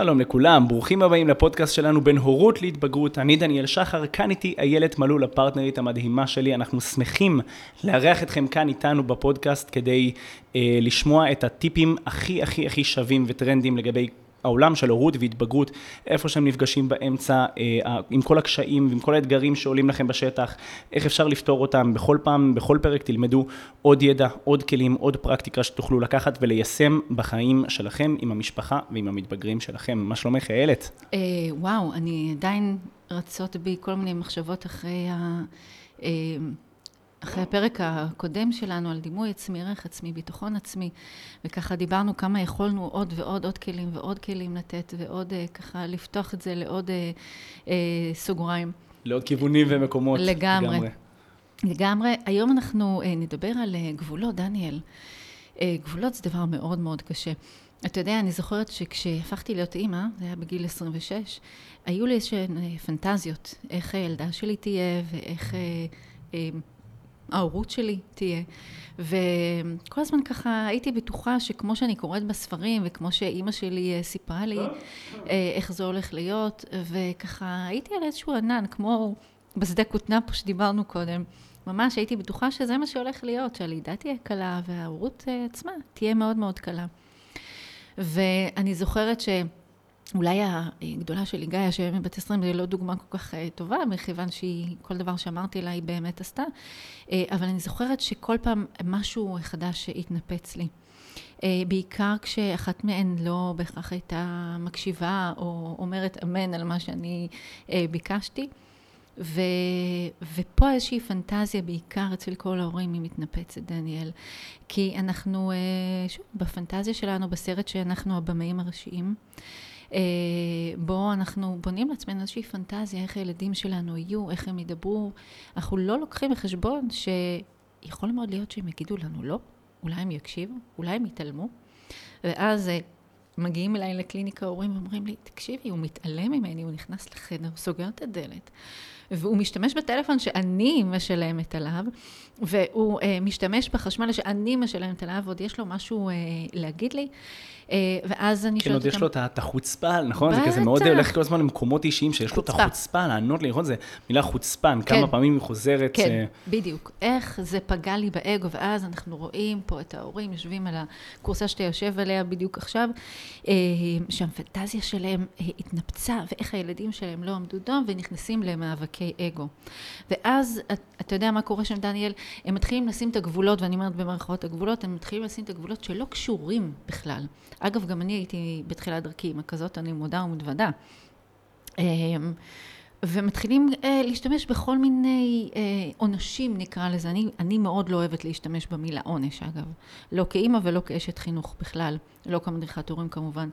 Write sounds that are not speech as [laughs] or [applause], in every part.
שלום לכולם, ברוכים הבאים לפודקאסט שלנו בין הורות להתבגרות. אני דניאל שחר, כאן איתי איילת מלול, הפרטנרית המדהימה שלי. אנחנו שמחים לארח אתכם כאן איתנו בפודקאסט כדי אה, לשמוע את הטיפים הכי הכי הכי שווים וטרנדים לגבי העולם של הורות והתבגרות, איפה שהם נפגשים באמצע, אה, עם כל הקשיים ועם כל האתגרים שעולים לכם בשטח, איך אפשר לפתור אותם. בכל פעם, בכל פרק תלמדו עוד ידע, עוד כלים, עוד פרקטיקה שתוכלו לקחת וליישם בחיים שלכם עם המשפחה ועם המתבגרים שלכם. מה שלומך, איילת? אה, וואו, אני עדיין רצות בי כל מיני מחשבות אחרי ה... אה, אחרי הפרק הקודם שלנו על דימוי עצמי, ערך עצמי, ביטחון עצמי, וככה דיברנו כמה יכולנו עוד ועוד עוד כלים ועוד כלים לתת, ועוד אה, ככה לפתוח את זה לעוד אה, אה, סוגריים. לעוד כיוונים ומקומות. לגמרי. לגמרי. לגמרי. היום אנחנו אה, נדבר על אה, גבולות, דניאל. אה, גבולות זה דבר מאוד מאוד קשה. אתה יודע, אני זוכרת שכשהפכתי להיות אימא, זה היה בגיל 26, היו לי איזשהן אה, פנטזיות, איך הילדה שלי תהיה ואיך... אה, אה, ההורות שלי תהיה. וכל הזמן ככה הייתי בטוחה שכמו שאני קוראת בספרים, וכמו שאימא שלי אה, סיפרה לי אה, איך זה הולך להיות, וככה הייתי על איזשהו ענן, כמו בשדה כותנה פה שדיברנו קודם. ממש הייתי בטוחה שזה מה שהולך להיות, שהלידה תהיה קלה וההורות אה, עצמה תהיה מאוד מאוד קלה. ואני זוכרת ש... אולי הגדולה שלי, גיא, שהיום בת 20, זה לא דוגמה כל כך אה, טובה, מכיוון שהיא, כל דבר שאמרתי לה היא באמת עשתה, אה, אבל אני זוכרת שכל פעם משהו חדש התנפץ לי. אה, בעיקר כשאחת מהן לא בהכרח הייתה מקשיבה או אומרת אמן על מה שאני ביקשתי. ו, ופה איזושהי פנטזיה, בעיקר אצל כל ההורים, היא מתנפצת, דניאל. כי אנחנו, שוב, בפנטזיה שלנו, בסרט שאנחנו הבמאים הראשיים, בו אנחנו בונים לעצמנו איזושהי פנטזיה, איך הילדים שלנו יהיו, איך הם ידברו. אנחנו לא לוקחים בחשבון שיכול מאוד להיות שהם יגידו לנו לא, אולי הם יקשיבו, אולי הם יתעלמו. ואז אה, מגיעים אליי לקליניקה הורים ואומרים לי, תקשיבי, הוא מתעלם ממני, הוא נכנס לחדר, סוגר את הדלת. והוא משתמש בטלפון שאני משלמת עליו, והוא uh, משתמש בחשמל שאני משלמת עליו, ועוד יש לו משהו uh, להגיד לי. Uh, ואז אני שואלת כן, עוד יש לו את החוצפה, נכון? זה כזה מאוד הולך כל הזמן למקומות אישיים, שיש לו את החוצפה לענות לי, נכון? זה מילה חוצפן, כמה כן. פעמים היא חוזרת. כן, בדיוק. איך זה פגע לי באגו, ואז אנחנו רואים פה את ההורים יושבים על הקורסה שאתה יושב עליה בדיוק עכשיו, שהפנטזיה שלהם התנפצה, ואיך הילדים שלהם לא עמדו דום, ונכנסים למאבקי מאבקי אגו. ואז, אתה יודע מה קורה שם, דניאל? הם מתחילים לשים את הגבולות, ואני אומרת במרכאות הגבולות, הם מתחילים לשים את הגבולות שלא קשורים בכלל. אגב, גם אני הייתי בתחילת דרכי עם הכזאת, אני מודה ומתוודה. אמ, ומתחילים אה, להשתמש בכל מיני אה, עונשים, נקרא לזה. אני, אני מאוד לא אוהבת להשתמש במילה עונש, אגב. לא כאימא ולא כאשת חינוך בכלל. לא כמדריכת הורים כמובן.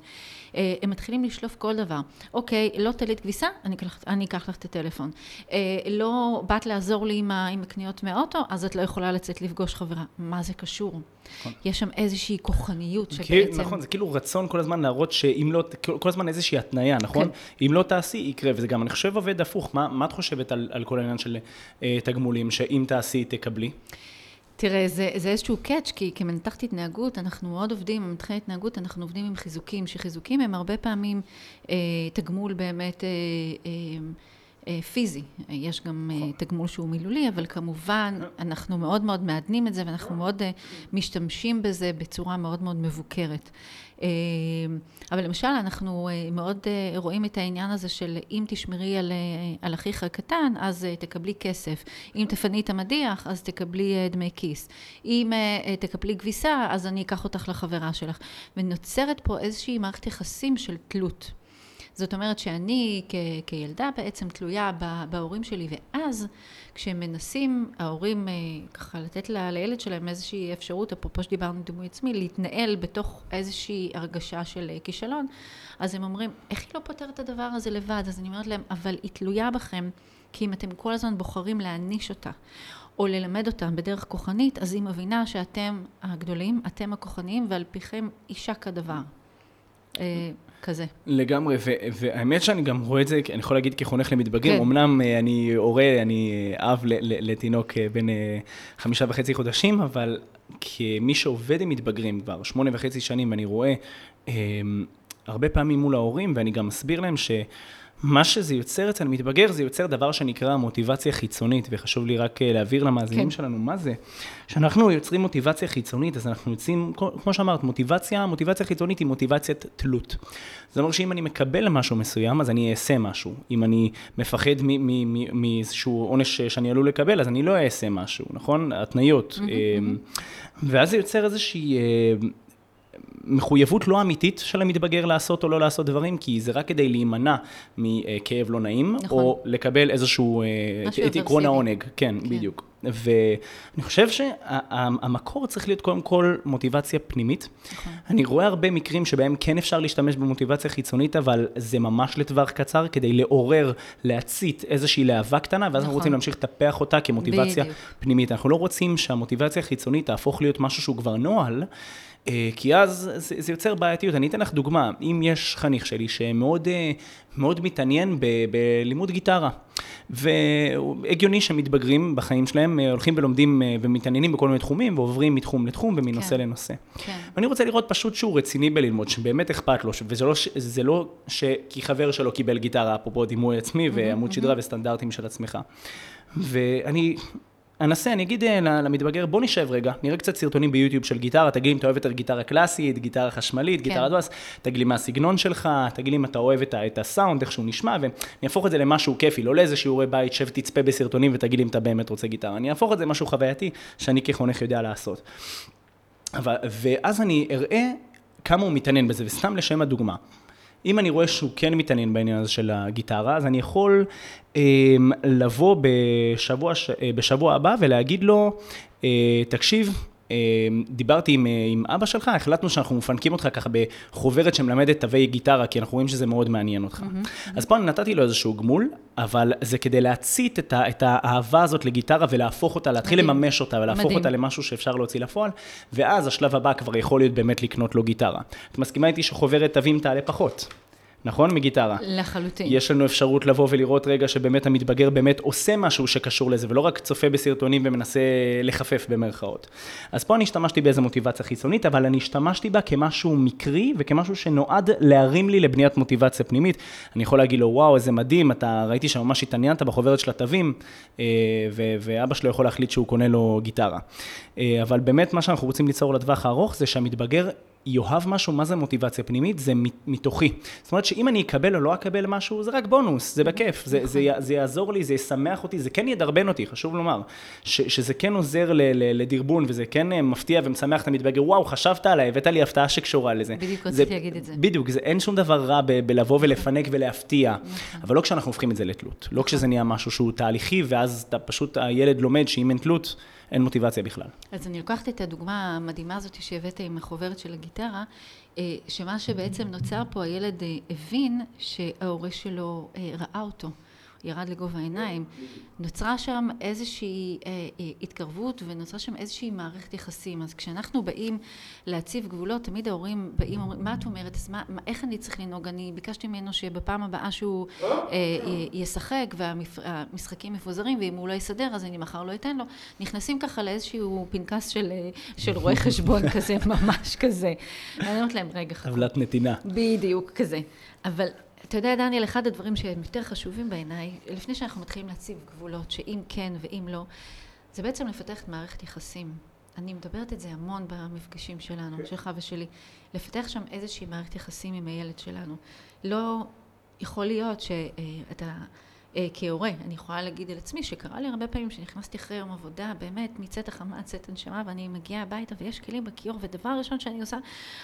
אה, הם מתחילים לשלוף כל דבר. אוקיי, לא טלית כביסה, אני, אני אקח לך את הטלפון. אה, לא באת לעזור לי עם, עם הקניות מהאוטו, אז את לא יכולה לצאת לפגוש חברה. מה זה קשור? נכון. יש שם איזושהי כוחניות שבעצם... נכון, זה כאילו רצון כל הזמן להראות שאם לא, כל הזמן איזושהי התניה, נכון? כן. אם לא תעשי, יקרה, וזה גם, אני חושב, עובד הפוך. מה, מה את חושבת על, על כל העניין של אה, תגמולים, שאם תעשי, תקבלי? תראה, זה, זה איזשהו קאץ', כי כמנתחת התנהגות, אנחנו מאוד עובדים, במנתחי התנהגות אנחנו עובדים עם חיזוקים, שחיזוקים הם הרבה פעמים אה, תגמול באמת אה, אה, פיזי. יש גם אה, נכון. תגמול שהוא מילולי, אבל כמובן אנחנו מאוד מאוד מעדנים את זה, ואנחנו מאוד אה, משתמשים בזה בצורה מאוד מאוד מבוקרת. אה, אבל למשל, אנחנו אה, מאוד אה, רואים את העניין הזה של אם תשמרי על, על אחיך הקטן, אז תקבלי כסף. אם תפני את המדיח, אז תקבלי דמי כיס. אם תקבלי כביסה, אז אני אקח אותך לחברה שלך. ונוצרת פה איזושהי מערכת יחסים של תלות. זאת אומרת שאני כ- כילדה בעצם תלויה בהורים שלי, ואז כשהם מנסים, ההורים אה, ככה לתת ל- לילד שלהם איזושהי אפשרות, אפרופו שדיברנו דימוי עצמי, להתנהל בתוך איזושהי הרגשה של אה, כישלון, אז הם אומרים, איך היא לא פותרת את הדבר הזה לבד? אז אני אומרת להם, אבל היא תלויה בכם, כי אם אתם כל הזמן בוחרים להעניש אותה, או ללמד אותם בדרך כוחנית, אז היא מבינה שאתם הגדולים, אתם הכוחניים, ועל פיכם אישה כדבר. אה, כזה. לגמרי, והאמת שאני גם רואה את זה, אני יכול להגיד כחונך למתבגרים, כן. אמנם אה, אני הורה, אני אב לתינוק אה, בן חמישה וחצי חודשים, אבל כמי שעובד עם מתבגרים כבר שמונה וחצי שנים, אני רואה הרבה פעמים מול ההורים, ואני גם מסביר להם ש... מה שזה יוצר אצל מתבגר, זה יוצר דבר שנקרא מוטיבציה חיצונית, וחשוב לי רק אה, להעביר למאזינים כן. שלנו מה זה. כשאנחנו יוצרים מוטיבציה חיצונית, אז אנחנו יוצאים, כמו שאמרת, מוטיבציה, מוטיבציה חיצונית היא מוטיבציית תלות. זאת אומרת שאם אני מקבל משהו מסוים, אז אני אעשה משהו. אם אני מפחד מאיזשהו עונש שאני עלול לקבל, אז אני לא אעשה משהו, נכון? התניות. Mm-hmm. ואז זה יוצר איזושהי אה, מחויבות לא אמיתית של המתבגר לעשות או לא לעשות דברים, כי זה רק כדי להימנע מכאב לא נעים, נכון. או לקבל איזשהו, אה, את עקרון העונג. כן, כן, בדיוק. ואני חושב שהמקור צריך להיות קודם כל מוטיבציה פנימית. נכון. אני רואה הרבה מקרים שבהם כן אפשר להשתמש במוטיבציה חיצונית, אבל זה ממש לטווח קצר, כדי לעורר, להצית איזושהי להבה קטנה, ואז נכון. אנחנו רוצים להמשיך לטפח אותה כמוטיבציה בדיוק. פנימית. אנחנו לא רוצים שהמוטיבציה החיצונית תהפוך להיות משהו שהוא כבר נוהל. אה, כי אז זה, זה יוצר בעייתיות. אני אתן לך דוגמה, אם יש חניך שלי שמאוד אה, מאוד מתעניין ב, בלימוד גיטרה, והגיוני שמתבגרים בחיים שלהם, אה, הולכים ולומדים ומתעניינים בכל מיני תחומים, ועוברים מתחום לתחום ומנושא כן. לנושא. כן. ואני רוצה לראות פשוט שהוא רציני בללמוד, שבאמת אכפת לו, וזה לא, זה לא ש... כי חבר שלו קיבל גיטרה, אפרופו דימוי עצמי ועמוד שדרה וסטנדרטים של עצמך. ואני אנסה, אני אגיד אה, למתבגר, בוא נשב רגע, נראה קצת סרטונים ביוטיוב של גיטרה, תגיד לי אם אתה אוהב את הגיטרה קלאסית, גיטרה חשמלית, כן. גיטרה דואס, תגיד לי מה הסגנון שלך, תגיד לי אם אתה אוהב את, את הסאונד, איך שהוא נשמע, ואני אהפוך את זה למשהו כיפי, לא לאיזה שיעורי בית, שב תצפה בסרטונים ותגיד לי אם אתה באמת רוצה גיטרה, אני אהפוך את זה למשהו חווייתי, שאני כחונך יודע לעשות. אבל, ואז אני אראה כמה הוא מתעניין בזה, וסתם לשם הדוגמה. אם אני רואה שהוא כן מתעניין בעניין הזה של הגיטרה, אז אני יכול אה, לבוא בשבוע, אה, בשבוע הבא ולהגיד לו, אה, תקשיב, דיברתי עם, אה, עם אבא שלך, החלטנו שאנחנו מפנקים אותך ככה בחוברת שמלמדת תווי גיטרה, כי אנחנו רואים שזה מאוד מעניין אותך. Mm-hmm. אז פה אני נתתי לו איזשהו גמול, אבל זה כדי להצית את, ה, את האהבה הזאת לגיטרה ולהפוך אותה, להתחיל מדהים. לממש אותה ולהפוך מדהים. אותה למשהו שאפשר להוציא לפועל, ואז השלב הבא כבר יכול להיות באמת לקנות לו גיטרה. את מסכימה איתי שחוברת תווים תעלה פחות? נכון? מגיטרה. לחלוטין. יש לנו אפשרות לבוא ולראות רגע שבאמת המתבגר באמת עושה משהו שקשור לזה, ולא רק צופה בסרטונים ומנסה לחפף במרכאות. אז פה אני השתמשתי באיזה מוטיבציה חיצונית, אבל אני השתמשתי בה כמשהו מקרי וכמשהו שנועד להרים לי לבניית מוטיבציה פנימית. אני יכול להגיד לו, וואו, איזה מדהים, אתה ראיתי שממש התעניינת בחוברת של התווים, אה, ואבא שלו יכול להחליט שהוא קונה לו גיטרה. אה, אבל באמת מה שאנחנו רוצים ליצור לטווח הארוך זה שהמתבגר יאהב משהו, מה זה מוטיבציה פנימית? זה מתוכי. זאת אומרת שאם אני אקבל או לא אקבל משהו, זה רק בונוס, זה בכיף, זה, זה, נכון. זה יעזור לי, זה ישמח אותי, זה כן ידרבן אותי, חשוב לומר, ש, שזה כן עוזר ל, ל, לדרבון, וזה כן אה, מפתיע ומשמח את המתבגר, וואו, חשבת עליי, הבאת לי הפתעה שקשורה לזה. בדיוק רציתי להגיד את זה. בדיוק, זה, אין שום דבר רע ב, בלבוא ולפנק ולהפתיע, נכון. אבל לא כשאנחנו הופכים את זה לתלות, לא כשזה נהיה משהו שהוא תהליכי, ואז אתה פשוט, הילד לומד שאם אין תלות, אין מוטיבציה בכלל. אז אני לוקחת את הדוגמה המדהימה הזאת שהבאת עם החוברת של הגיטרה, אה, שמה שבעצם נוצר פה, הילד אה, הבין שההורה שלו אה, ראה אותו. ירד לגובה העיניים, נוצרה שם איזושהי אה, אה, התקרבות ונוצרה שם איזושהי מערכת יחסים. אז כשאנחנו באים להציב גבולות, תמיד ההורים באים ואומרים, מה את אומרת? אז מה, איך אני צריך לנהוג? אני ביקשתי ממנו שבפעם הבאה שהוא אה, ישחק והמשחקים מפוזרים, ואם הוא לא יסדר אז אני מחר לא אתן לו. נכנסים ככה לאיזשהו פנקס של, של רואי [laughs] חשבון כזה, ממש כזה. אני אומרת להם, רגע, חכו. טבלת נתינה. בדיוק, כזה. אבל אתה יודע, דניאל, אחד הדברים שהם יותר חשובים בעיניי, לפני שאנחנו מתחילים להציב גבולות, שאם כן ואם לא, זה בעצם לפתח את מערכת יחסים. אני מדברת את זה המון במפגשים שלנו, okay. כן. שלך ושלי. לפתח שם איזושהי מערכת יחסים עם הילד שלנו. לא יכול להיות שאתה... אה, כהורה, אני יכולה להגיד על עצמי שקרה לי הרבה פעמים שנכנסתי אחרי יום עבודה, באמת מצאת החמה, צאת הנשמה, ואני מגיעה הביתה ויש כלים בכיור, ודבר ראשון שאני עושה,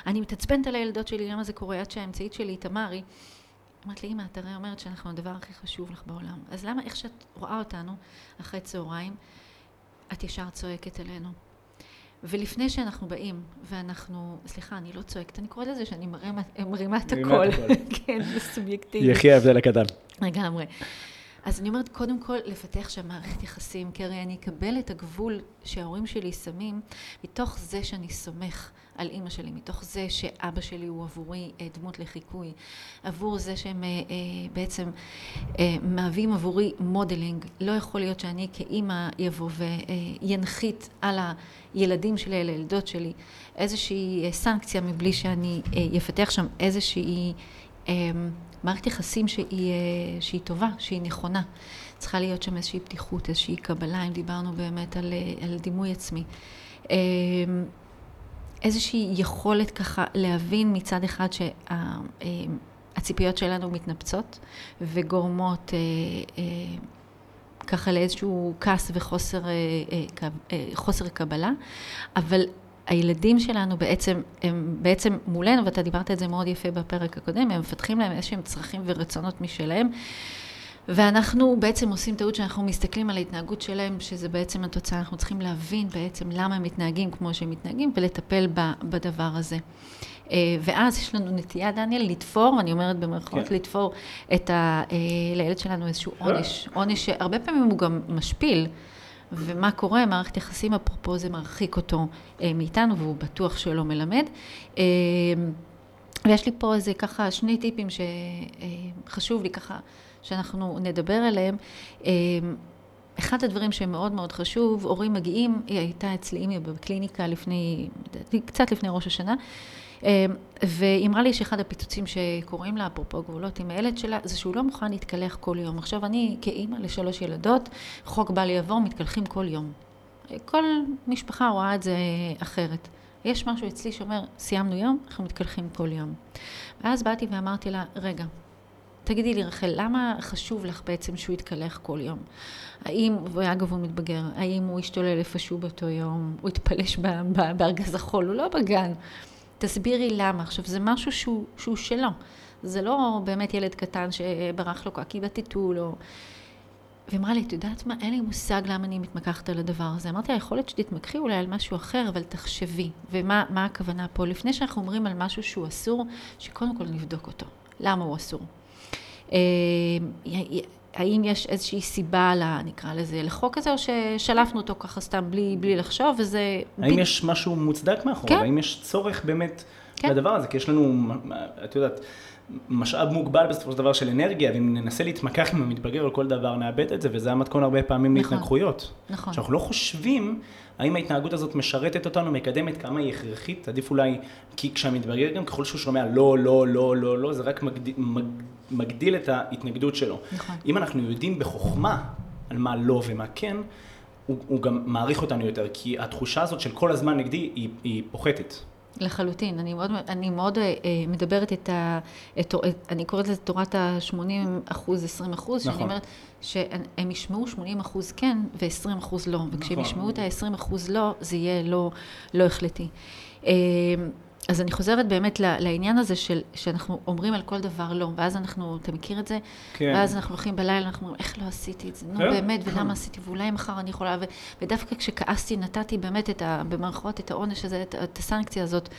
אני מתעצבנת על הילדות שלי, למה זה קורה, עד שהאמצעית שלי, תמרי, אמרת לי, אמא, את הרי אומרת שאנחנו הדבר הכי חשוב לך בעולם. אז למה איך שאת רואה אותנו אחרי צהריים, את ישר צועקת עלינו? ולפני שאנחנו באים, ואנחנו, סליחה, אני לא צועקת, אני קוראת לזה שאני מרימה, מרימה את הכל. [laughs] כן, זה סובייקטיבי. יחי ההבדל הקטן. לגמרי. אז אני אומרת, קודם כל, לפתח שם מערכת יחסים, כי הרי אני אקבל את הגבול שההורים שלי שמים, מתוך זה שאני סומך על אימא שלי, מתוך זה שאבא שלי הוא עבורי אה, דמות לחיקוי, עבור זה שהם אה, אה, בעצם מהווים עבורי modeling. לא יכול להיות שאני כאימא אבוא ואנחית על הילדים שלי, על הילדות שלי, איזושהי סנקציה מבלי שאני אפתח שם איזושהי מערכת יחסים שהיא, שהיא טובה, שהיא נכונה. צריכה להיות שם איזושהי פתיחות, איזושהי קבלה, אם דיברנו באמת על, על דימוי עצמי. איזושהי יכולת ככה להבין מצד אחד שהציפיות שלנו מתנפצות וגורמות אה, אה, ככה לאיזשהו כעס וחוסר חוסר קבלה, אבל הילדים שלנו בעצם, הם בעצם מולנו, ואתה דיברת את זה מאוד יפה בפרק הקודם, הם מפתחים להם איזשהם צרכים ורצונות משלהם. ואנחנו בעצם עושים טעות שאנחנו מסתכלים על ההתנהגות שלהם, שזה בעצם התוצאה, אנחנו צריכים להבין בעצם למה הם מתנהגים כמו שהם מתנהגים ולטפל בדבר הזה. אה, ואז יש לנו נטייה, דניאל, לתפור, ואני אומרת במרכאות, כן. לתפור את ה... אה, לילד שלנו איזשהו עונש, עונש שהרבה פעמים הוא גם משפיל. ומה קורה, מערכת יחסים, אפרופו זה מרחיק אותו אה, מאיתנו, והוא בטוח שלא מלמד. ויש לי פה איזה ככה שני טיפים שחשוב לי ככה שאנחנו נדבר עליהם. אמ, אחד הדברים שמאוד מאוד חשוב, הורים מגיעים, היא הייתה אצלי אימי בקליניקה לפני, קצת לפני ראש השנה, והיא אמרה לי שאחד הפיצוצים שקורים לה, אפרופו גבולות עם הילד שלה, זה שהוא לא מוכן להתקלח כל יום. עכשיו, אני כאימא לשלוש ילדות, חוק בל יעבור, מתקלחים כל יום. כל משפחה רואה את זה אחרת. יש משהו אצלי שאומר, סיימנו יום, אנחנו מתקלחים כל יום. ואז באתי ואמרתי לה, רגע, תגידי לי, רחל, למה חשוב לך בעצם שהוא יתקלח כל יום? האם, ואגב הוא מתבגר, האם הוא ישתולל איפשהו באותו יום, הוא יתפלש בארגז החול, הוא לא בגן. תסבירי למה. עכשיו, זה משהו שהוא, שהוא שלו. זה לא באמת ילד קטן שברח לו קקי בטיטול, או... ואמרה לי, את יודעת מה, אין לי מושג למה אני מתמקחת על הדבר הזה. אמרתי לה, יכול להיות שתתמקחי אולי על משהו אחר, אבל תחשבי. ומה הכוונה פה? לפני שאנחנו אומרים על משהו שהוא אסור, שקודם כל נבדוק אותו. למה הוא אסור? האם יש איזושהי סיבה, לה, נקרא לזה, לחוק הזה, או ששלפנו אותו ככה סתם בלי, בלי לחשוב, וזה... האם ב... יש משהו מוצדק מאחוריו? כן? האם יש צורך באמת כן? לדבר הזה? כי יש לנו, את יודעת, משאב מוגבל בסופו של דבר של אנרגיה, ואם ננסה להתמקח עם המתבגר על כל דבר, נאבד את זה, וזה המתכון הרבה פעמים נכון, להתנגחויות. נכון. שאנחנו לא חושבים האם ההתנהגות הזאת משרתת אותנו, מקדמת, כמה היא הכרחית, עדיף אולי, כי כשהמתבגר גם ככל שהוא שומע לא, לא, לא, לא, לא, זה רק מגדיל, מגדיל את ההתנגדות שלו. נכון. אם אנחנו יודעים בחוכמה על מה לא ומה כן, הוא, הוא גם מעריך אותנו יותר, כי התחושה הזאת של כל הזמן נגדי היא, היא פוחתת. לחלוטין, אני מאוד, אני מאוד אה, מדברת את ה... את, אני קוראת לזה תורת ה-80 אחוז, 20 אחוז, נכון. שאני אומרת שהם ישמעו 80 אחוז כן ו-20 אחוז לא, וכשהם נכון. ישמעו את ה-20 אחוז לא, זה יהיה לא, לא החלטי. אה, אז אני חוזרת באמת לעניין הזה של, שאנחנו אומרים על כל דבר לא, ואז אנחנו, אתה מכיר את זה? כן. ואז אנחנו הולכים בלילה, אנחנו אומרים, איך לא עשיתי את זה? נו כן. באמת, ולמה עשיתי? ואולי מחר אני יכולה, ו, ודווקא כשכעסתי, נתתי באמת את ה, במערכות את העונש הזה, את, את הסנקציה הזאת.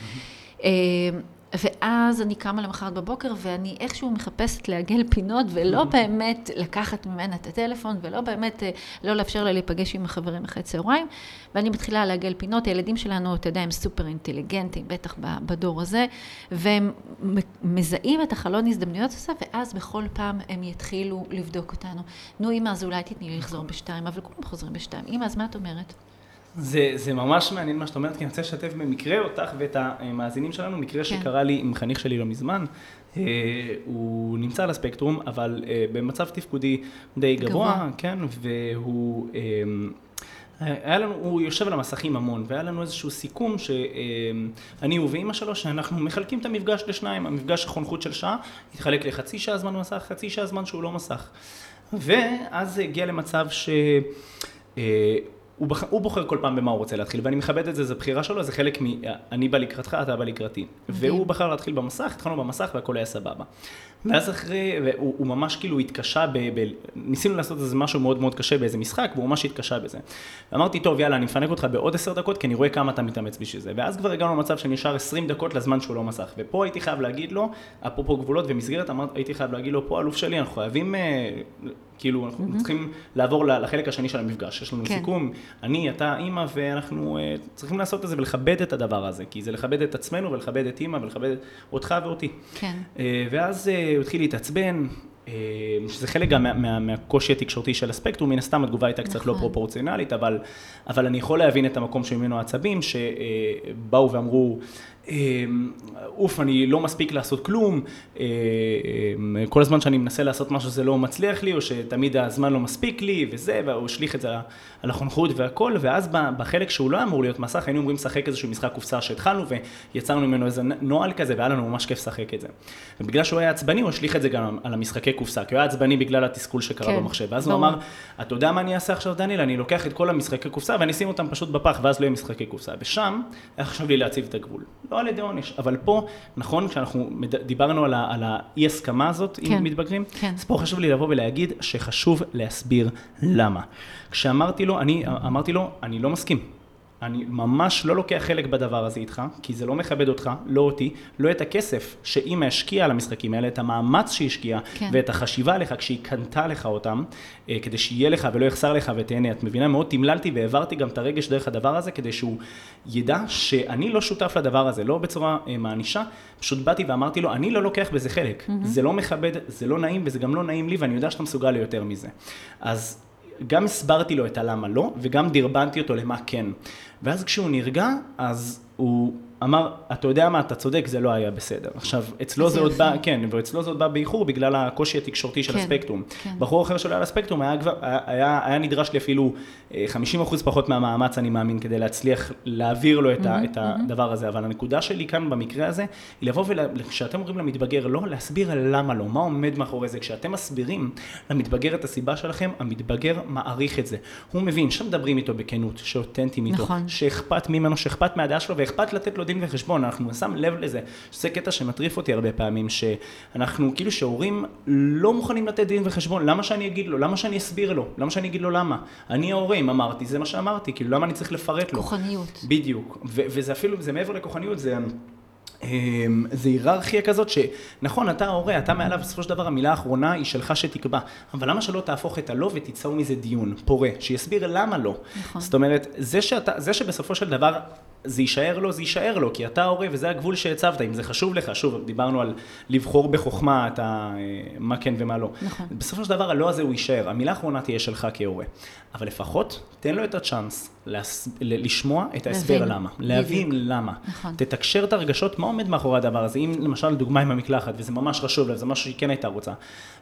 Mm-hmm. ואז אני קמה למחרת בבוקר ואני איכשהו מחפשת לעגל פינות ולא באמת לקחת ממנה את הטלפון ולא באמת אה, לא לאפשר לה להיפגש עם החברים אחרי צהריים ואני מתחילה לעגל פינות, הילדים שלנו, אתה יודע, הם סופר אינטליגנטים, בטח בדור הזה, והם מזהים את החלון הזדמנויות הזה ואז בכל פעם הם יתחילו לבדוק אותנו. נו אמא, אז אולי תתני לי לחזור בשתיים, אבל כולם חוזרים בשתיים. אמא, אז מה את אומרת? זה, זה ממש מעניין מה שאת אומרת, כי אני רוצה לשתף במקרה אותך ואת המאזינים שלנו, מקרה כן. שקרה לי עם חניך שלי לא מזמן. אה, הוא נמצא על הספקטרום, אבל אה, במצב תפקודי די גבוה, גבוה. כן, והוא... אה, היה לנו, הוא יושב על המסכים המון, והיה לנו איזשהו סיכום שאני ואימא שלו, שאנחנו מחלקים את המפגש לשניים, המפגש החונכות של שעה, יתחלק לחצי שעה זמן מסך, חצי שעה זמן שהוא לא מסך. ואז זה הגיע למצב ש... הוא, בח... הוא בוחר כל פעם במה הוא רוצה להתחיל, ואני מכבד את זה, זו בחירה שלו, זה חלק מ... אני בא לקראתך, אתה בא לקראתי. והוא בחר להתחיל במסך, התחלנו במסך והכל היה סבבה. ואז אחרי, והוא הוא ממש כאילו התקשה ב... ב... ניסינו לעשות איזה משהו מאוד מאוד קשה באיזה משחק, והוא ממש התקשה בזה. ואמרתי, טוב, יאללה, אני מפנק אותך בעוד עשר דקות, כי אני רואה כמה אתה מתאמץ בשביל זה. ואז כבר הגענו למצב שנשאר עשרים דקות לזמן שהוא לא מסך. ופה הייתי חייב להגיד לו, אפרופו גבולות ומסגרת, אמר, הייתי חייב להגיד לו, פה אלוף שלי, אנחנו חייבים... כאילו, אנחנו mm-hmm. צריכים לעבור לחלק השני של המפגש. יש לנו כן. סיכום, אני, אתה, אימא, ואנחנו uh, צריכים לעשות את זה ולכבד את הדבר הזה, כי זה לכבד את עצמנו ולכבד את אימא ולכבד אותך ואותי. כן. Uh, ואז uh, הוא התחיל להתעצבן, uh, שזה חלק גם מה, מה, מהקושי התקשורתי של הספקטרום, מן הסתם התגובה הייתה קצת לא נכון. פרופורציונלית, אבל, אבל אני יכול להבין את המקום שממנו העצבים, שבאו ואמרו, אמ, אוף, אני לא מספיק לעשות כלום, אמ, כל הזמן שאני מנסה לעשות משהו זה לא מצליח לי, או שתמיד הזמן לא מספיק לי, וזה, והוא השליך את זה על החונכות והכל, ואז בחלק שהוא לא אמור להיות מסך, היינו אומרים לשחק איזשהו משחק קופסה שהתחלנו, ויצרנו ממנו איזה נוהל כזה, והיה לנו ממש כיף לשחק את זה. ובגלל שהוא היה עצבני, הוא השליך את זה גם על המשחקי קופסה, כי הוא היה עצבני בגלל התסכול שקרה כן, במחשב. ואז ברור. הוא אמר, אתה יודע מה אני אעשה עכשיו, דניאל? אני לוקח את כל המשחקי קופסה ואני אשים אותם פשוט בפח, ואז לא יהיה משחקי קופסה. ושם היה חשוב לי להציב את הגבול. לא על ידי עונש, אבל פה, נכון, כשאנחנו דיברנו על, ה- על האי הסכמה הזאת כן, עם מתבגרים, כן. אז פה חשוב לי לבוא ולהגיד שחשוב להסביר למה. כשאמרתי לו, אני אמרתי לו, אני לא מסכים. אני ממש לא לוקח חלק בדבר הזה איתך, כי זה לא מכבד אותך, לא אותי, לא את הכסף שאימא השקיעה על המשחקים האלה, את המאמץ שהיא השקיעה, כן. ואת החשיבה עליך כשהיא קנתה לך אותם, אה, כדי שיהיה לך ולא יחסר לך ותהנה. את מבינה? מאוד תמללתי והעברתי גם את הרגש דרך הדבר הזה, כדי שהוא ידע שאני לא שותף לדבר הזה, לא בצורה אה, מענישה, פשוט באתי ואמרתי לו, אני לא לוקח בזה חלק. Mm-hmm. זה לא מכבד, זה לא נעים וזה גם לא נעים לי, ואני יודע שאתה מסוגל ליותר מזה. אז גם הסברתי לו את הלמה לא, וגם דרבנתי אותו למה כן. ואז כשהוא נרגע, אז הוא אמר, אתה יודע מה, אתה צודק, זה לא היה בסדר. עכשיו, אצלו איזה זה עוד. בא, כן, ואצלו זה עוד בא באיחור בגלל הקושי התקשורתי של כן, הספקטרום. כן. בחור אחר היה על הספקטרום, היה, כבר, היה, היה, היה נדרש לי אפילו אה, 50% פחות מהמאמץ, אני מאמין, כדי להצליח להעביר לו את, ה, את הדבר הזה. אבל הנקודה שלי כאן במקרה הזה, היא לבוא וכשאתם אומרים למתבגר לא, להסביר למה לא, מה עומד מאחורי זה. כשאתם מסבירים למתבגר את הסיבה שלכם, המתבגר מעריך את זה. הוא מבין שמדברים איתו בכנות, שאותנטיים איתו, נכון. שאכפת ממנו, שאכפת מהדעה שלו, ואכפת לתת לו דין וחשבון. אנחנו שם לב לזה, שזה קטע שמטריף אותי הרבה פעמים, שאנחנו, כאילו שהורים לא מוכנים לתת דין וחשבון. למה שאני אגיד לו? למה שאני אסביר לו? למה שאני אגיד לו למה? אני ההורה, אם אמרתי, זה מה שאמרתי, כאילו, למה אני צריך לפרט לו? כוחניות. בדיוק, ו- וזה אפילו, זה מעבר לכוחניות, זה... אמ, זה היררכיה כזאת שנכון, אתה ההורה, אתה מעליו, בסופו של דבר המילה האחרונה היא שלך שתקבע. אבל למה שלא תהפוך את הלא ותיצור מזה דיון פורה, שיסביר למה לא. נכון. זאת אומרת, זה, שאתה, זה שבסופו של דבר זה יישאר לו, זה יישאר לו, כי אתה ההורה וזה הגבול שהצבת, אם זה חשוב לך, שוב, דיברנו על לבחור בחוכמה, אתה, אה, מה כן ומה לא. נכון. בסופו של דבר הלא הזה הוא יישאר, המילה האחרונה תהיה שלך כהורה. אבל לפחות תן לו את הצ'אנס לשמוע את ההסבר. למה, להבין. למה. נכון. תתקשר את הרגשות, מה עומד מאחורי הדבר הזה. אם למשל דוגמה עם המקלחת, וזה ממש חשוב לה, זה משהו שהיא כן הייתה רוצה,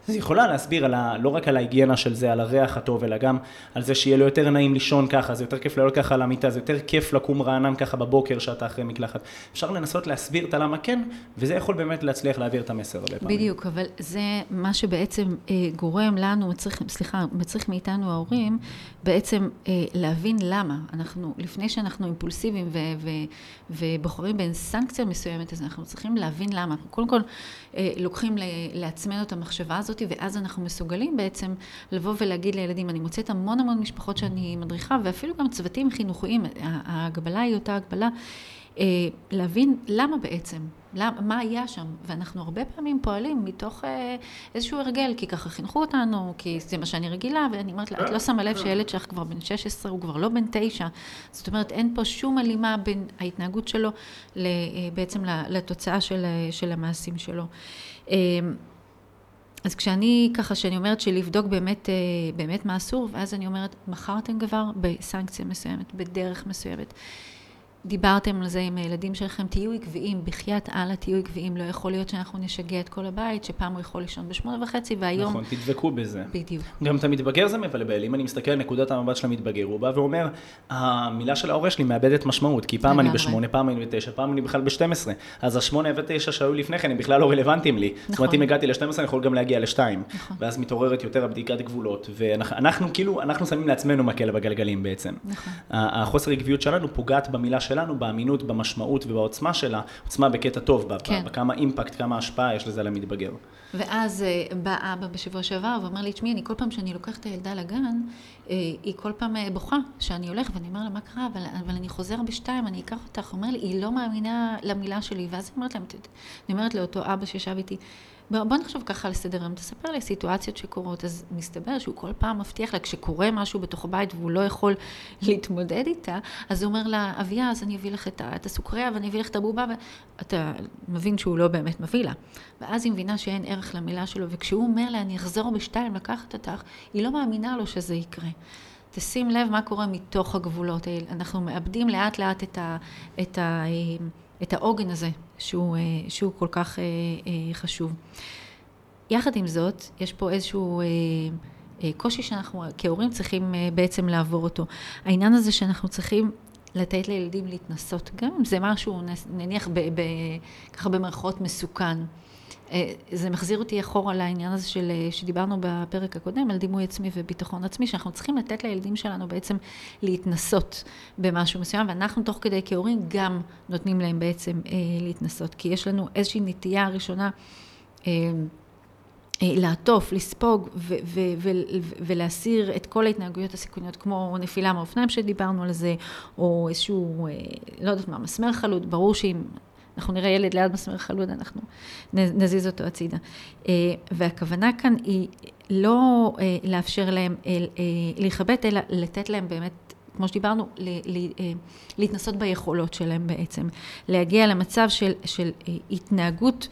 אז היא יכולה להסביר על ה... לא רק על ההיגיינה של זה, על הריח הטוב, אלא גם על זה שיהיה לו יותר נעים לישון ככה, זה יותר כיף לעלות ככה על המיטה, זה יותר כיף לקום רענן ככה בבוקר שאתה אחרי מקלחת. אפשר לנסות להסביר את הלמה כן, וזה יכול באמת להצליח להעביר את המסר הרבה פעמים. בדיוק, אבל זה מה שבעצם אה, גורם לנו, מצריך, סליחה, מצריך מאיתנו ההורים, בעצם אה, להבין למה. אנחנו, לפני שאנחנו אימפולסיביים ובוחרים בין סנקציה מסוימת, אז אנחנו צריכים להבין למה. אנחנו קודם כל אה, לוקחים לעצמנו את המחשבה הזאת, ואז אנחנו מסוגלים בעצם לבוא ולהגיד לילדים, אני מוצאת המון המון משפחות שאני מדריכה, ואפילו גם צוותים חינוכיים, ההגבלה היא אותה הגבלה. אה, להבין למה בעצם, למה, מה היה שם, ואנחנו הרבה פעמים פועלים מתוך אה, איזשהו הרגל, כי ככה חינכו אותנו, כי זה מה שאני רגילה, ואני אומרת לה, את לא שמה לב שילד שלך כבר בן 16, הוא כבר לא בן 9, זאת אומרת, אין פה שום הלימה בין ההתנהגות שלו אה, בעצם לתוצאה של, אה, של המעשים שלו. אה, אז כשאני ככה, שאני אומרת שלבדוק באמת, אה, באמת מה אסור, ואז אני אומרת, מכרתם כבר בסנקציה מסוימת, בדרך מסוימת. דיברתם על זה עם הילדים שלכם, תהיו עקביים, בחייאת אללה תהיו עקביים, לא יכול להיות שאנחנו נשגע את כל הבית, שפעם הוא יכול לישון בשמונה וחצי והיום... נכון, תדבקו בזה. בדיוק. גם את המתבגר זה מבלבל, אם אני מסתכל על נקודת המבט של המתבגר, הוא בא ואומר, המילה של ההורה שלי מאבדת משמעות, כי פעם אני. בשמונה, פעם אני בתשע, פעם אני בכלל בשתים עשרה, אז השמונה ותשע שהיו לפני כן הם בכלל לא רלוונטיים לי. זאת אומרת, נכון. אם הגעתי ל-12 אני יכול גם להגיע לשתיים, נכון. ואז מתעוררת יותר הבדיקת גבולות, ואנחנו כאילו, אנחנו שמים לעצמנו מקל בגלגלים בעצם. נכון. החוסר עקביות שלנו פוגעת במילה שלנו, באמינות, במשמעות ובעוצמה שלה, עוצמה בקטע טוב, כן. בכמה אימפקט, כמה השפעה יש לזה על המתבגר. ואז אה, בא אבא בשבוע שעבר ואומר לי, תשמעי, אני כל פעם שאני לוקחת את הילדה לגן, אה, היא כל פעם אה, בוכה שאני הולך, ואני אומר לה, מה קרה? אבל, אבל אני חוזר בשתיים, אני אקח אותך. אומר לי, היא לא מאמינה למילה שלי. ואז אני אומרת להם, אני אומרת לאותו אבא שישב איתי, בוא, נחשוב ככה על סדר היום, תספר לי סיטואציות שקורות, אז מסתבר שהוא כל פעם מבטיח לה, כשקורה משהו בתוך הבית והוא לא יכול להתמודד איתה, אז הוא אומר לה, אביה, אז אני אביא לך את, את הסוכריה ואני אביא לך את הבובה, ואתה מבין שהוא לא באמת מביא לה. ואז היא מבינה שאין ערך למילה שלו, וכשהוא אומר לה, אני אחזור בשתיים לקחת אותך, היא לא מאמינה לו שזה יקרה. תשים לב מה קורה מתוך הגבולות האלה. אנחנו מאבדים לאט לאט את, ה, את, ה, את העוגן הזה, שהוא, שהוא כל כך חשוב. יחד עם זאת, יש פה איזשהו קושי שאנחנו כהורים צריכים בעצם לעבור אותו. העניין הזה שאנחנו צריכים לתת לילדים להתנסות, גם אם זה משהו, נניח, ככה במרכאות מסוכן. אה, זה מחזיר אותי אחורה לעניין הזה של, אה, שדיברנו בפרק הקודם, על דימוי עצמי וביטחון עצמי, שאנחנו צריכים לתת לילדים שלנו בעצם להתנסות במשהו מסוים, ואנחנו תוך כדי כהורים גם נותנים להם בעצם אה, להתנסות, כי יש לנו איזושהי נטייה ראשונה אה, אה, לעטוף, לספוג ו- ו- ו- ולהסיר את כל ההתנהגויות הסיכוניות, כמו נפילה מאופניים שדיברנו על זה, או איזשהו, אה, לא יודעת מה, מסמר חלוד, ברור שאם אנחנו נראה ילד ליד מסמר חלוד, אנחנו נזיז אותו הצידה. אה, והכוונה כאן היא לא אה, לאפשר להם אה, להיכבט, אלא לתת להם באמת כמו שדיברנו, להתנסות ביכולות שלהם בעצם. להגיע למצב של, של התנהגות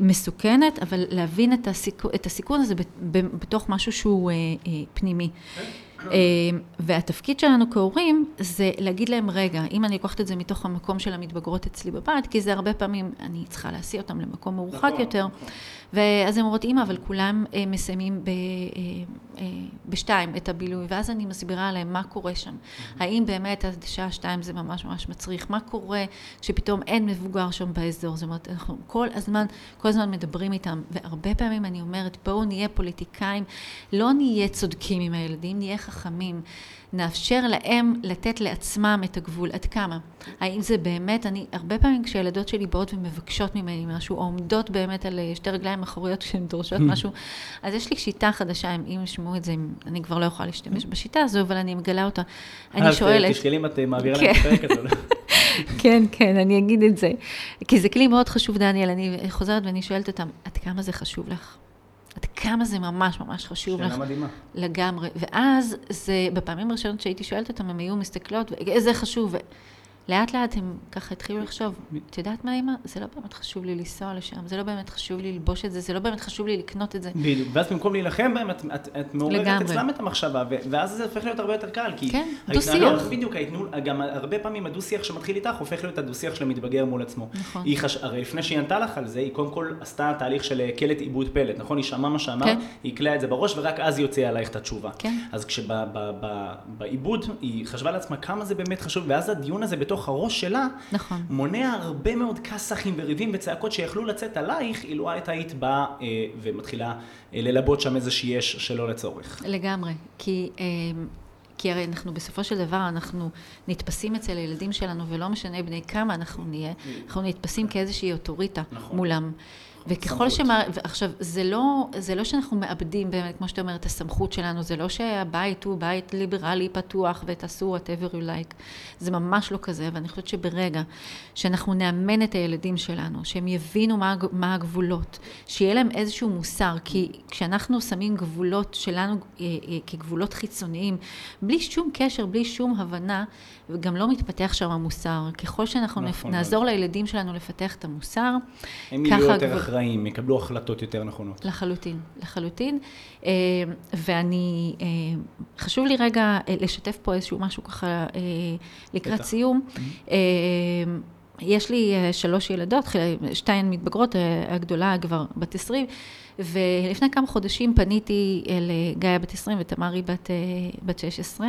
מסוכנת, אבל להבין את הסיכון, את הסיכון הזה בתוך משהו שהוא פנימי. אמ, והתפקיד שלנו כהורים זה להגיד להם, רגע, אם אני לוקחת את זה מתוך המקום של המתבגרות אצלי בבית, כי זה הרבה פעמים, אני צריכה להסיע אותם למקום מרוחק נכון, יותר, נכון. ואז הן אומרות, אימא, אבל כולם אה, מסיימים ב, אה, אה, בשתיים את הבילוי, ואז אני מסבירה להם מה קורה שם. האם באמת עד שעה שתיים זה ממש ממש מצריך? מה קורה כשפתאום אין מבוגר שם באזור? זאת אומרת, אנחנו כל הזמן, כל הזמן מדברים איתם, והרבה פעמים אני אומרת, בואו נהיה פוליטיקאים, לא נהיה צודקים עם הילדים, נהיה חכמים. נאפשר להם לתת לעצמם את הגבול, עד כמה. האם זה באמת, אני, הרבה פעמים כשהילדות שלי באות ומבקשות ממני משהו, או עומדות באמת על אה, שתי רגליים אחוריות [laughs] כשהן דורשות משהו, [laughs] אז יש לי שיטה חדשה, אם ישמעו את זה, אני כבר לא יכולה להשתמש [laughs] בשיטה הזו, אבל אני מגלה אותה. אני שואלת... אז תשקלי אם את אה, מעבירה להם את הפרק הזה. כן, כן, אני אגיד את זה. כי זה כלי מאוד חשוב, דניאל, אני חוזרת ואני שואלת אותם, עד כמה זה חשוב לך? עד כמה זה ממש ממש חשוב לך. שאלה מדהימה. לגמרי. ואז זה, בפעמים הראשונות שהייתי שואלת אותם, הם היו מסתכלות, איזה חשוב. לאט לאט הם ככה התחילו לחשוב, את יודעת מה אימא? זה לא באמת חשוב לי לנסוע לשם, זה לא באמת חשוב לי ללבוש את זה, זה לא באמת חשוב לי לקנות את זה. בדיוק, ואז במקום להילחם בהם, את, את, את מעוררת אצלם את המחשבה, ואז זה הופך להיות הרבה יותר קל, כי כן, דו-שיח. בדיוק, ההתנול, גם הרבה פעמים הדו-שיח שמתחיל איתך, הופך להיות הדו-שיח של המתבגר מול עצמו. נכון. חש... הרי לפני שהיא ענתה לך על זה, היא קודם כל עשתה תהליך של קלט עיבוד פלט, נכון? היא שמעה מה שאמרת, כן. היא הקלעה את זה בראש, ורק אז היא הוציאה עלייך את התשובה. כן. אז כשבעיבוד היא חשבה לעצמה כמה זה באמת חשוב, ואז הדיון הזה בתוך הראש שלה, נכון. מונע הרבה מאוד כסחים וריבים וצעקות שיכלו לצאת עלייך, אילו את היית באה אה, ומתחילה אה, ללבות שם איזה אש שלא לצורך. לגמרי, כי... אה... כי הרי אנחנו בסופו של דבר, אנחנו נתפסים אצל הילדים שלנו, ולא משנה בני כמה אנחנו נהיה, אנחנו נתפסים כאיזושהי אוטוריטה נכון. מולם. וככל שמע... עכשיו, זה לא, זה לא שאנחנו מאבדים באמת, כמו שאתה אומר, את הסמכות שלנו, זה לא שהבית הוא בית ליברלי פתוח ותעשו whatever you like. זה ממש לא כזה, ואני חושבת שברגע שאנחנו נאמן את הילדים שלנו, שהם יבינו מה, מה הגבולות, שיהיה להם איזשהו מוסר, כי כשאנחנו שמים גבולות שלנו אה, אה, כגבולות חיצוניים, בלי שום קשר, בלי שום הבנה, וגם לא מתפתח שם המוסר. ככל שאנחנו נכון, נעזור נכון. לילדים שלנו לפתח את המוסר, הם יהיו יותר גב... אחראים, יקבלו החלטות יותר נכונות. לחלוטין, לחלוטין. אה, ואני, אה, חשוב לי רגע אה, לשתף פה איזשהו משהו ככה לקראת בטח. סיום. Mm-hmm. יש לי שלוש ילדות, שתיים מתבגרות, הגדולה כבר בת עשרים. ולפני כמה חודשים פניתי לגיא בת 20 ותמרי בת, בת 16,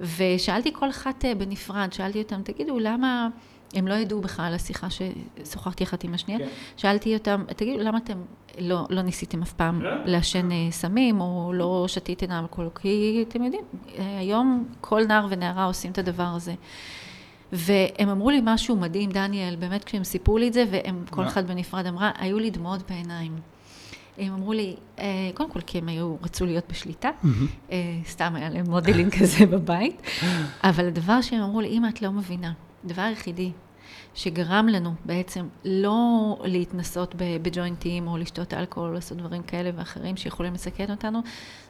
ושאלתי כל אחת בנפרד, שאלתי אותם, תגידו, למה... הם לא ידעו בכלל על השיחה ששוחחתי אחת עם השנייה. כן. שאלתי אותם, תגידו, למה אתם לא, לא ניסיתם אף פעם כן. לעשן אה, סמים, או לא שתיתם אלכוהול? כי אתם יודעים, היום כל נער ונערה עושים את הדבר הזה. והם אמרו לי משהו מדהים, דניאל, באמת כשהם סיפרו לי את זה, והם, כל אחד בנפרד אמרה, היו לי דמעות בעיניים. הם אמרו לי, אה, קודם כל כי הם היו, רצו להיות בשליטה, אה, סתם היה להם modeling כזה בבית, [laughs] אבל הדבר שהם אמרו לי, אמא, את לא מבינה, הדבר היחידי שגרם לנו בעצם לא להתנסות בג'וינטים או לשתות אלכוהול או לעשות דברים כאלה ואחרים שיכולים לסכן אותנו,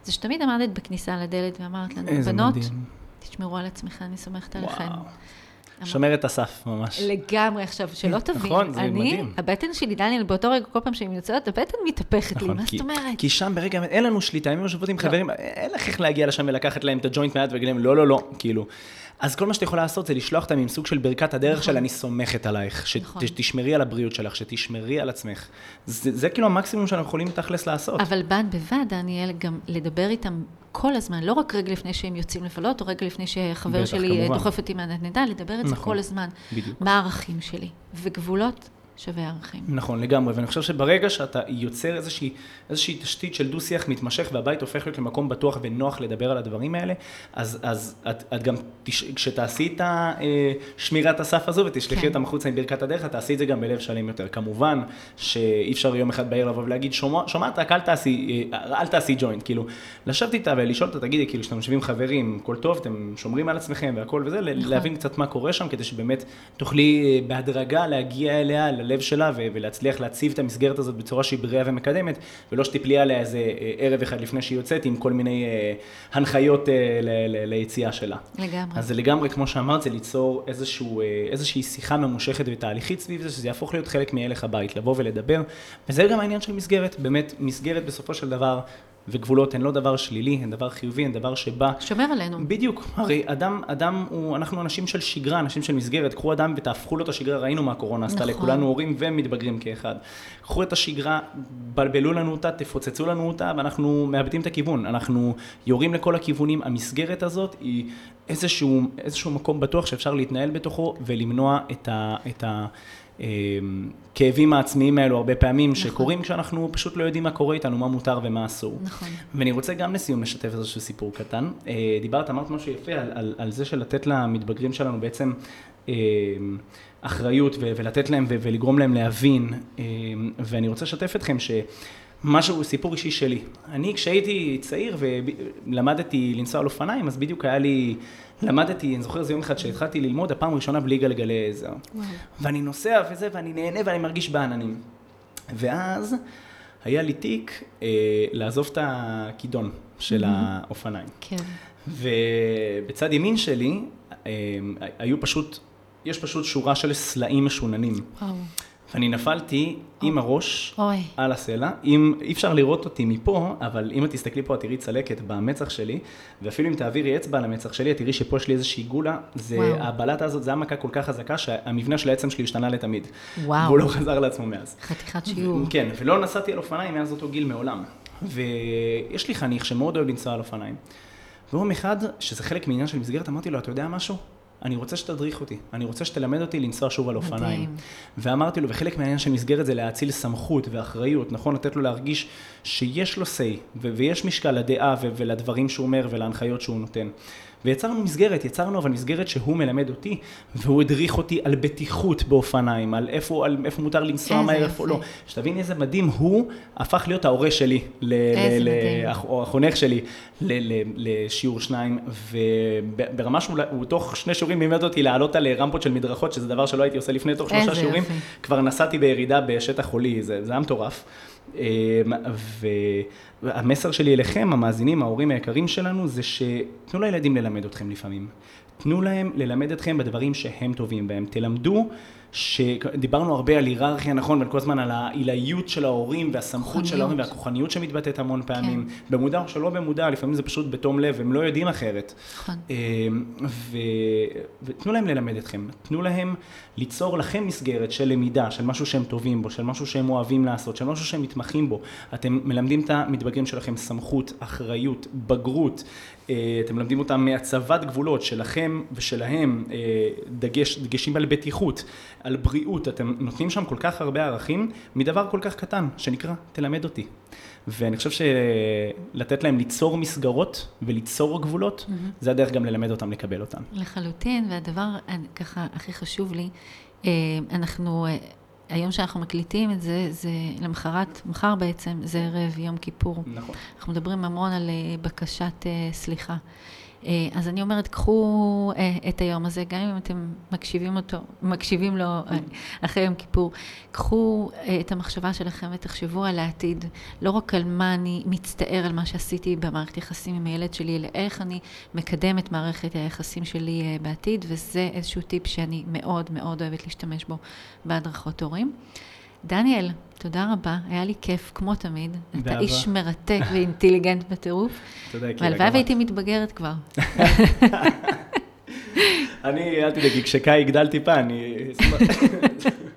זה שתמיד עמדת בכניסה לדלת ואמרת לנו, בנות, מדהים. תשמרו על עצמכם, אני סומכת עליכם. שומרת הסף ממש. לגמרי. עכשיו, שלא תבין, נכון, זה אני, מדהים. הבטן שלי, דניאל, באותו רגע, כל פעם שאני יוצאת, הבטן מתהפכת נכון, לי, מה זאת אומרת? כי שם ברגע, אין לנו שליטה, אם הם יושבות עם לא. חברים, אין לך איך להגיע לשם ולקחת להם את הג'וינט מעט ולהגיד להם, לא, לא, לא, כאילו. אז כל מה שאת יכולה לעשות זה לשלוח אותם עם סוג של ברכת הדרך נכון. של אני סומכת עלייך, שתשמרי נכון. על הבריאות שלך, שתשמרי על עצמך. זה, זה כאילו המקסימום שאנחנו יכולים תכלס לעשות. אבל בד בבד, דניאל, גם לדבר איתם כל הזמן, לא רק רגע לפני שהם יוצאים לבלות, או רגע לפני שחבר שלי דוחף אותי מהנדנדה, לדבר את זה נכון, כל הזמן. בדיוק. מה הערכים שלי. וגבולות שווה ערכים. נכון, לגמרי, ואני חושב שברגע שאתה יוצר איזושהי, איזושהי תשתית של דו-שיח מתמשך והבית הופך להיות למקום בטוח ונוח לדבר על הדברים האלה, אז, אז את, את גם, תש, כשתעשי את שמירת הסף הזו ותשלחי כן. אותם החוצה עם ברכת הדרך, תעשי את זה גם בלב שלם יותר. כמובן שאי אפשר יום אחד בעיר לבוא ולהגיד, שומע, שומעת, רק אל תעשי, אל תעשי ג'וינט, כאילו, לשבת איתה ולשאול אותה, תגידי, כאילו, שאתם יושבים חברים, הכל טוב, אתם שומרים על עצמכם והכל וזה, נכון. להבין קצת מה קורה שם, כדי שבאמת תוכלי בהדרגה להגיע אליה, ללב שלה ולהצליח להציב את המסגרת הזאת בצורה שהיא בריאה ומקדמת, ולא שתפלי עליה איזה אה, ערב אחד לפני שהיא יוצאת עם כל מיני אה, הנחיות אה, ליציאה שלה. לגמרי. אז זה לגמרי, כמו שאמרת, זה ליצור איזשהו, איזושהי שיחה ממושכת ותהליכית סביב זה, שזה יהפוך להיות חלק מהלך הבית, לבוא ולדבר, וזה גם העניין של מסגרת, באמת, מסגרת בסופו של דבר וגבולות הן לא דבר שלילי, הן דבר חיובי, הן דבר שבא... שומר עלינו. בדיוק. הרי אדם, אדם הוא, אנחנו אנשים של שגרה, אנשים של מסגרת. קחו אדם ותהפכו לו את השגרה, ראינו מה הקורונה עשתה נכון. לכולנו הורים ומתבגרים כאחד. קחו את השגרה, בלבלו לנו אותה, תפוצצו לנו אותה, ואנחנו מאבדים את הכיוון. אנחנו יורים לכל הכיוונים. המסגרת הזאת היא איזשהו, איזשהו מקום בטוח שאפשר להתנהל בתוכו ולמנוע את ה... את ה הכאבים העצמיים האלו הרבה פעמים, נכון. שקורים כשאנחנו פשוט לא יודעים מה קורה איתנו, מה מותר ומה אסור. נכון. ואני רוצה גם לסיום לשתף איזשהו סיפור קטן. אה, דיברת, אמרת משהו יפה על, על, על זה של לתת למתבגרים שלנו בעצם אה, אחריות ולתת להם ולגרום להם להבין, אה, ואני רוצה לשתף אתכם ש... משהו, סיפור אישי שלי. אני כשהייתי צעיר ולמדתי לנסוע על אופניים, אז בדיוק היה לי למדתי, אני זוכר איזה יום אחד שהתחלתי ללמוד, הפעם הראשונה בלי גלגלי עזר. ואני נוסע וזה, ואני נהנה ואני מרגיש בעננים. ואז היה לי תיק אה, לעזוב את הכידון של האופניים. כן. ובצד ימין שלי אה, היו פשוט, יש פשוט שורה של סלעים משוננים. וואו. ואני נפלתי עם הראש אוי. על הסלע. אם, אי אפשר לראות אותי מפה, אבל אם את תסתכלי פה, את תראי צלקת במצח שלי, ואפילו אם תעבירי אצבע על המצח שלי, את תראי שפה יש לי איזושהי גולה. זה, הבלטה הזאת, זה המכה כל כך חזקה, שהמבנה של העצם שלי השתנה לתמיד. וואו. והוא לא חזר לעצמו מאז. חתיכת שיעור. כן, ולא נסעתי על אופניים מאז אותו גיל מעולם. ויש לי חניך שמאוד אוהב לנסוע על אופניים. ויום אחד, שזה חלק מעניין של מסגרת, אמרתי לו, אתה יודע משהו? אני רוצה שתדריך אותי, אני רוצה שתלמד אותי לנסוע שוב על אופניים. מדהים. ואמרתי לו, וחלק מהעניין של מסגרת זה להאציל סמכות ואחריות, נכון? לתת לו להרגיש שיש לו say, ויש משקל לדעה ולדברים שהוא אומר ולהנחיות שהוא נותן. ויצרנו מסגרת, יצרנו אבל מסגרת שהוא מלמד אותי, והוא הדריך אותי על בטיחות באופניים, על איפה, על איפה מותר לנסוע מהר, איפה לא. שתבין איזה מדהים, הוא הפך להיות ההורה שלי, ל, ל, או החונך שלי, ל, ל, לשיעור שניים, וברמה שהוא תוך שני שיעורים לימד אותי לעלות על רמפות של מדרכות, שזה דבר שלא הייתי עושה לפני תוך שלושה שיעורים. כבר נסעתי בירידה בשטח חולי, זה היה מטורף. אמ, והמסר שלי אליכם, המאזינים, ההורים היקרים שלנו, זה שתנו לילדים ללמד אתכם לפעמים. תנו להם ללמד אתכם בדברים שהם טובים בהם. תלמדו שדיברנו הרבה על היררכיה, נכון, וכל הזמן על העילאיות של ההורים והסמכות של ההורים והכוחניות שמתבטאת המון פעמים, כן. במודע או שלא במודע, לפעמים זה פשוט בתום לב, הם לא יודעים אחרת. נכון. אמ, ו... ותנו להם ללמד אתכם, תנו להם ליצור לכם מסגרת של למידה, של משהו שהם טובים בו, של משהו שהם אוהבים לעשות, של משהו שהם מתמחים בו. אתם מלמדים את המתבגרים שלכם סמכות, אחריות, בגרות, אה, אתם מלמדים אותם מהצבת גבולות שלכם ושלהם, אה, דגש, דגשים על בטיחות, על בריאות, אתם נותנים שם כל כך הרבה ערכים מדבר כל כך קטן שנקרא תלמד אותי. ואני חושב שלתת להם ליצור מסגרות וליצור גבולות, mm-hmm. זה הדרך גם ללמד אותם לקבל אותם. לחלוטין, והדבר ככה הכי חשוב לי, אה, אנחנו, היום שאנחנו מקליטים את זה, זה למחרת, מחר בעצם, זה ערב יום כיפור. נכון. אנחנו מדברים המון על בקשת סליחה. אה, אז אני אומרת, קחו אה, את היום הזה, גם אם אתם מקשיבים אותו, מקשיבים לו אה, אחרי יום כיפור, קחו את המחשבה שלכם ותחשבו על העתיד, לא רק על מה אני מצטער על מה שעשיתי במערכת יחסים עם הילד שלי, אלא איך אני מקדם את מערכת היחסים שלי בעתיד, וזה איזשהו טיפ שאני מאוד מאוד אוהבת להשתמש בו בהדרכות הורים. דניאל, תודה רבה, היה לי כיף, כמו תמיד. אתה איש מרתק ואינטליגנט בטירוף. תודה, קירה. והלוואי והייתי מתבגרת כבר. [laughs] אני, אל תדאגי, כשקאי יגדל טיפה, אני [laughs]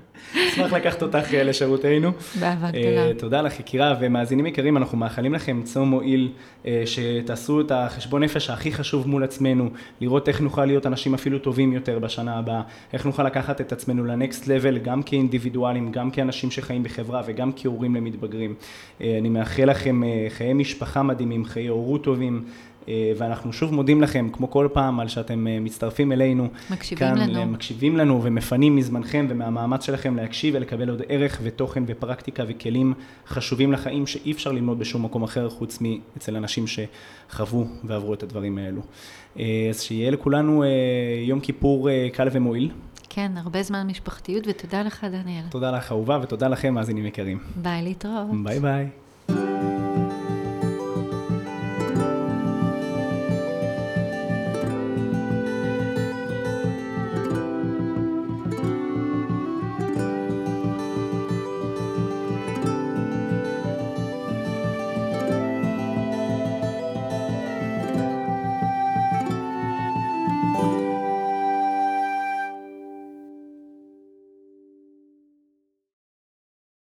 אשמח לקחת אותך אה, לשירותנו. באהבה גדולה. תודה לך, יקירה, ומאזינים יקרים, אנחנו מאחלים לכם צום מועיל, אה, שתעשו את החשבון נפש הכי חשוב מול עצמנו, לראות איך נוכל להיות אנשים אפילו טובים יותר בשנה הבאה, איך נוכל לקחת את עצמנו לנקסט לבל, גם כאינדיבידואלים, גם כאנשים שחיים בחברה וגם כהורים למתבגרים. אה, אני מאחל לכם חיי משפחה מדהימים, חיי הורות טובים. אה, ואנחנו שוב מודים לכם, כמו כל פעם, על שאתם אה, מצטרפים אלינו. מקשיבים כאן, לנו. מקשיבים לנו ומפנים מזמנכם ומהמאמץ שלכם להקשיב ולקבל עוד ערך ותוכן ופרקטיקה וכלים חשובים לחיים שאי אפשר ללמוד בשום מקום אחר חוץ מאצל אנשים שחוו ועברו את הדברים האלו. אה, אז שיהיה לכולנו יום כיפור קל ומועיל. כן, הרבה זמן משפחתיות, ותודה לך, דניאל. תודה לך, אהובה, ותודה לכם, מאזינים יקרים. ביי, להתראות. ביי ביי.